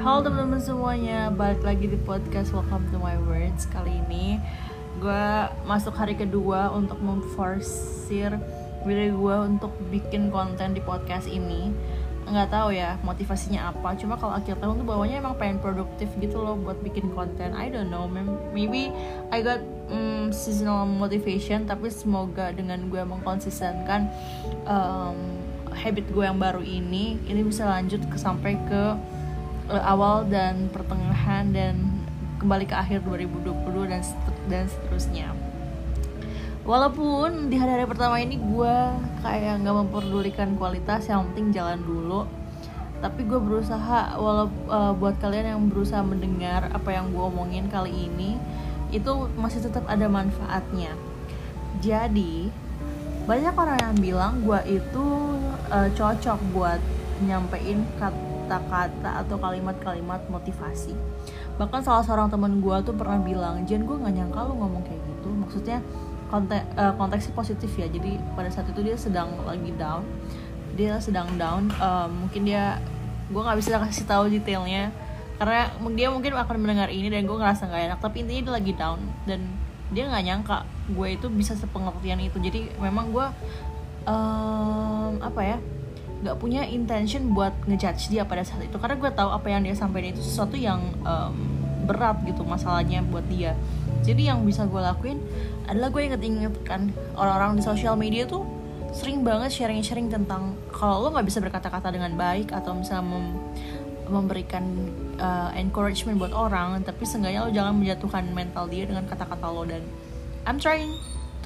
Halo teman-teman semuanya, balik lagi di podcast Welcome to My Words Kali ini. Gue masuk hari kedua untuk memforsir diri gue untuk bikin konten di podcast ini. Nggak tahu ya motivasinya apa. Cuma kalau akhir tahun tuh bawahnya emang pengen produktif gitu loh buat bikin konten. I don't know maybe I got um, seasonal motivation tapi semoga dengan gue mengkonsistenkan um, habit gue yang baru ini ini bisa lanjut ke sampai ke awal dan pertengahan dan kembali ke akhir 2020 dan dan seterusnya. Walaupun di hari-hari pertama ini gue kayak nggak memperdulikan kualitas yang penting jalan dulu. Tapi gue berusaha walau uh, buat kalian yang berusaha mendengar apa yang gue omongin kali ini itu masih tetap ada manfaatnya. Jadi banyak orang yang bilang gue itu uh, cocok buat nyampein kata-kata atau kalimat-kalimat motivasi. Bahkan salah seorang teman gue tuh pernah bilang Jen gue nggak nyangka lu ngomong kayak gitu. Maksudnya konteks uh, konteksnya positif ya. Jadi pada saat itu dia sedang lagi down. Dia sedang down uh, mungkin dia gue nggak bisa kasih tahu detailnya. Karena dia mungkin akan mendengar ini dan gue ngerasa nggak enak. Tapi intinya dia lagi down dan dia nggak nyangka gue itu bisa sepengertian itu. Jadi memang gue um, apa ya nggak punya intention buat ngejudge dia pada saat itu. Karena gue tahu apa yang dia sampaikan itu sesuatu yang um, berat gitu masalahnya buat dia. Jadi yang bisa gue lakuin adalah gue inget-inget kan orang-orang di sosial media tuh sering banget sharing-sharing tentang kalau lo nggak bisa berkata-kata dengan baik atau misalnya mem memberikan uh, encouragement buat orang tapi seenggaknya lo jangan menjatuhkan mental dia dengan kata-kata lo. Dan I'm trying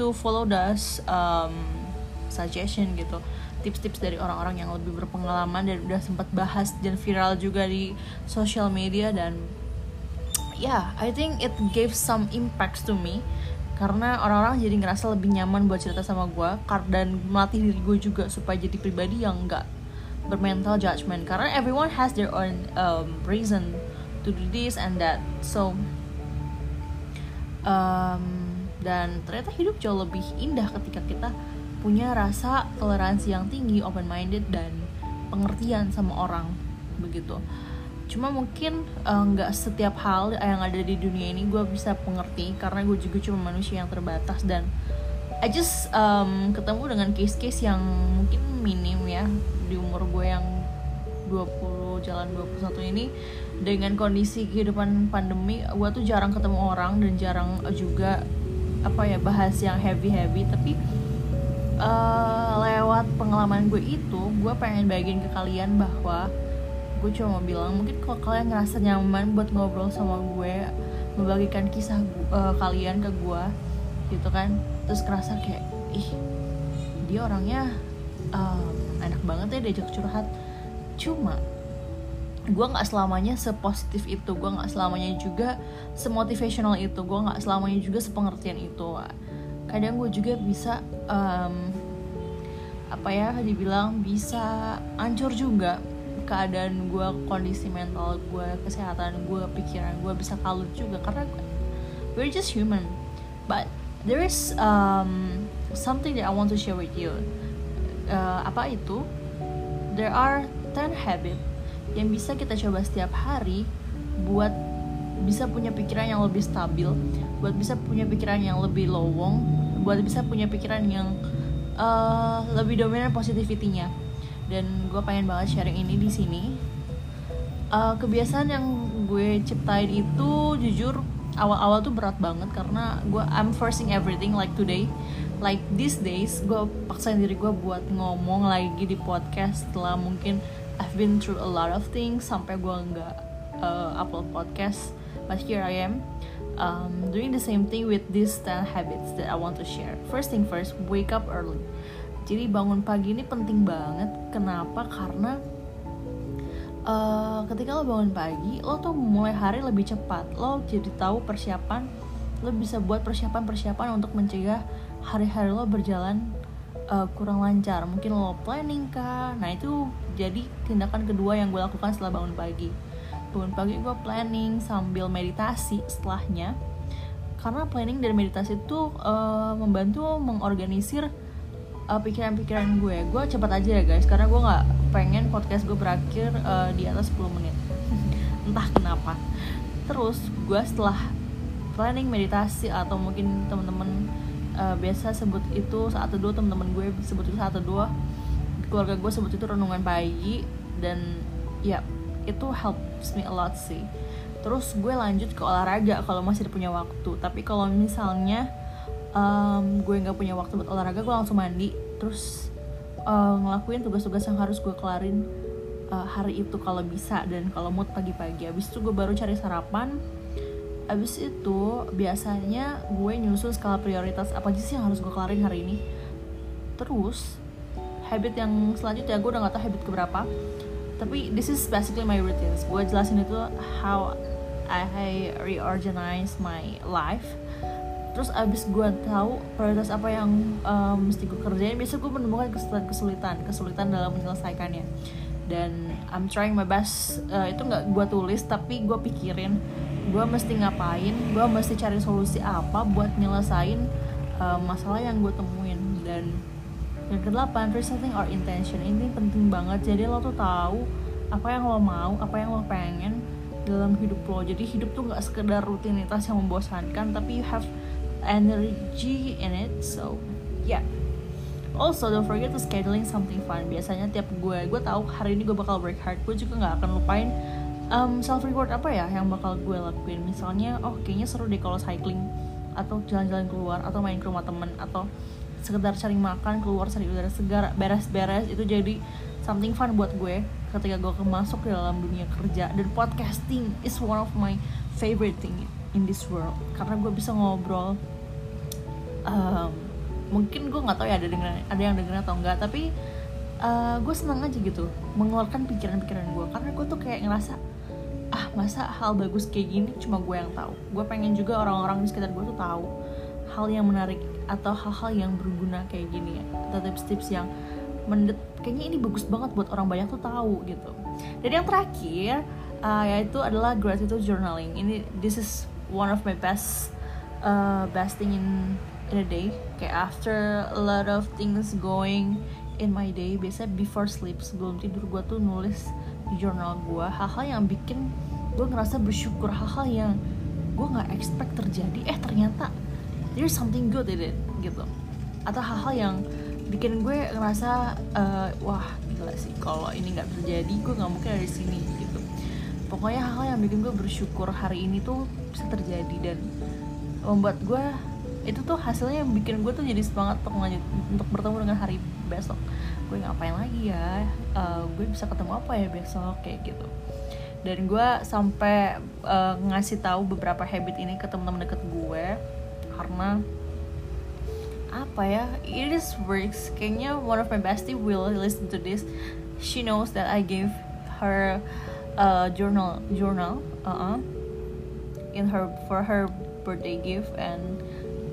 to follow those um, suggestion gitu tips-tips dari orang-orang yang lebih berpengalaman dan udah sempat bahas dan viral juga di social media dan yeah I think it gave some impacts to me. Karena orang-orang jadi ngerasa lebih nyaman buat cerita sama gue dan melatih diri gue juga supaya jadi pribadi yang nggak bermental judgment karena everyone has their own um, reason to do this and that. So um, dan ternyata hidup jauh lebih indah ketika kita punya rasa toleransi yang tinggi open minded dan pengertian sama orang begitu. Cuma mungkin eh, nggak uh, setiap hal yang ada di dunia ini gue bisa mengerti karena gue juga cuma manusia yang terbatas dan I just um, ketemu dengan case-case yang mungkin minim ya di umur gue yang 20 jalan 21 ini. Dengan kondisi kehidupan pandemi gue tuh jarang ketemu orang dan jarang juga apa ya bahas yang heavy heavy tapi uh, lewat pengalaman gue itu gue pengen bagiin ke kalian bahwa gue cuma mau bilang mungkin kalau kalian ngerasa nyaman buat ngobrol sama gue membagikan kisah uh, kalian ke gue gitu kan. Terus kerasa kayak ih dia orangnya um, enak banget ya diajak curhat. Cuma gue nggak selamanya sepositif itu gue nggak selamanya juga semotivational itu gue nggak selamanya juga sepengertian itu kadang gue juga bisa um, apa ya dibilang bisa ancur juga keadaan gue kondisi mental gue kesehatan gue pikiran gue bisa kalut juga karena we're just human. But there is um, something that I want to share with you. Uh, apa itu? There are 10 habit yang bisa kita coba setiap hari buat bisa punya pikiran yang lebih stabil buat bisa punya pikiran yang lebih lowong buat bisa punya pikiran yang uh, lebih dominan positivity-nya. Dan gue pengen banget sharing ini di sini. Uh, kebiasaan yang gue ciptain itu jujur awal-awal tuh berat banget karena gue I'm forcing everything like today. Like these days gue paksain diri gue buat ngomong lagi di podcast setelah mungkin I've been through a lot of things sampai gue nggak uh, upload podcast but here I am um, doing the same thing with these 10 habits that I want to share. First thing first wake up early. Jadi bangun pagi ini penting banget. Kenapa? Karena uh, ketika lo bangun pagi lo tuh mulai hari lebih cepat. Lo jadi tahu persiapan lo bisa buat persiapan-persiapan untuk mencegah hari-hari lo berjalan uh, kurang lancar. Mungkin lo planning kah? Nah itu jadi tindakan kedua yang gue lakukan setelah bangun pagi bangun pagi gue planning sambil meditasi setelahnya. Karena planning dan meditasi itu uh, membantu mengorganisir uh, pikiran-pikiran gue. Gue cepat aja ya guys. Karena gue nggak pengen podcast gue berakhir uh, di atas 10 menit. Entah kenapa. Terus gue setelah planning meditasi atau mungkin teman-teman uh, biasa sebut itu saat teduh teman-teman gue sebut itu saat teduh keluarga gue sebut itu renungan pagi dan ya itu helps me a lot sih. Terus gue lanjut ke olahraga kalau masih punya waktu. Tapi kalau misalnya um, gue nggak punya waktu buat olahraga gue langsung mandi. Terus uh, ngelakuin tugas-tugas yang harus gue kelarin uh, hari itu kalau bisa dan kalau mood pagi-pagi. Abis itu gue baru cari sarapan. Abis itu biasanya gue nyusun skala prioritas apa aja sih yang harus gue kelarin hari ini. Terus habit yang selanjutnya gue udah gak tau habit keberapa tapi this is basically my routines. Gue jelasin itu how I reorganize my life. Terus abis gue tahu prioritas apa yang um, mesti gue kerjain biasa gue menemukan kesulitan kesulitan kesulitan dalam menyelesaikannya. Dan I'm trying my best uh, itu nggak gue tulis tapi gue pikirin gue mesti ngapain gue mesti cari solusi apa buat nyelesain uh, masalah yang gue temuin. Dan yang kedelapan resetting our intention. Ini penting banget. Jadi lo tuh tahu apa yang lo mau apa yang lo pengen dalam hidup lo. Jadi hidup tuh nggak sekedar rutinitas yang membosankan tapi you have energy in it. So yeah. Also don't forget to scheduling something fun. Biasanya tiap gue gue tahu hari ini gue bakal work hard. Gue juga nggak akan lupain um, self reward apa ya yang bakal gue lakuin. Misalnya oh kayaknya seru deh kalau cycling atau jalan-jalan keluar atau main ke rumah temen atau sekedar cari makan keluar cari udara segar beres-beres itu jadi something fun buat gue ketika gue masuk ke dalam dunia kerja. Dan podcasting is one of my favorite thing in this world. Karena gue bisa ngobrol um, mungkin gue nggak tahu ya ada dengeran ada yang dengerin atau enggak tapi uh, gue senang aja gitu mengeluarkan pikiran-pikiran gue. Karena gue tuh kayak ngerasa ah masa hal bagus kayak gini cuma gue yang tahu. Gue pengen juga orang-orang di sekitar gue tuh tahu hal yang menarik atau hal-hal yang berguna kayak gini ya. Atau tips-tips yang mendet kayaknya ini bagus banget buat orang banyak tuh tahu gitu. Dan yang terakhir uh, yaitu adalah gratitude journaling. Ini this is one of my best uh, best thing in in a day. Kayak after a lot of things going in my day biasanya before sleep sebelum tidur gue tuh nulis di jurnal gue hal-hal yang bikin gue ngerasa bersyukur hal-hal yang gue nggak expect terjadi. Eh ternyata there's something good in it gitu. Atau hal-hal yang bikin gue ngerasa uh, wah gila sih kalau ini nggak terjadi gue nggak mungkin ada di sini gitu. Pokoknya hal-hal yang bikin gue bersyukur hari ini tuh bisa terjadi dan membuat gue itu tuh hasilnya yang bikin gue tuh jadi semangat untuk lanjut untuk bertemu dengan hari besok. Gue ngapain lagi ya? Uh, gue bisa ketemu apa ya besok kayak gitu. Dan gue sampai uh, ngasih tahu beberapa habit ini ke teman-teman deket gue karena apa ya it is works. Kayaknya one of my bestie will listen to this. She knows that I gave her uh, journal journal uh -uh, in her for her birthday gift and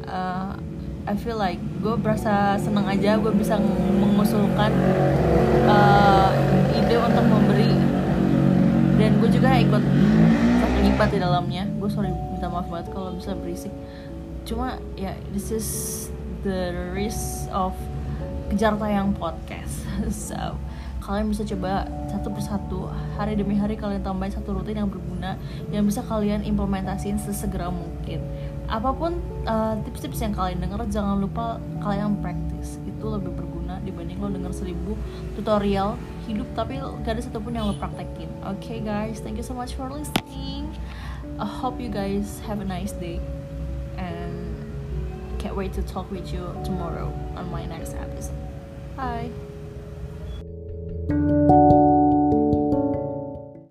uh, I feel like gue berasa senang aja gue bisa mengusulkan uh, ide untuk memberi. Dan gue juga ikut terlibat di dalamnya. Gue sorry minta maaf banget kalau bisa berisik cuma ya this is the risk of kejar tayang podcast. So kalian bisa coba satu persatu hari demi hari kalian tambahin satu rutin yang berguna yang bisa kalian implementasiin sesegera mungkin. Apa pun uh, tips-tips yang kalian dengar jangan lupa kalian praktis itu lebih berguna dibanding lo denger seribu tutorial hidup tapi gak ada satupun yang lo praktekin. Oke okay, guys thank you so much for listening. I hope you guys have a nice day and can't wait to talk with you tomorrow on my next episode. Bye.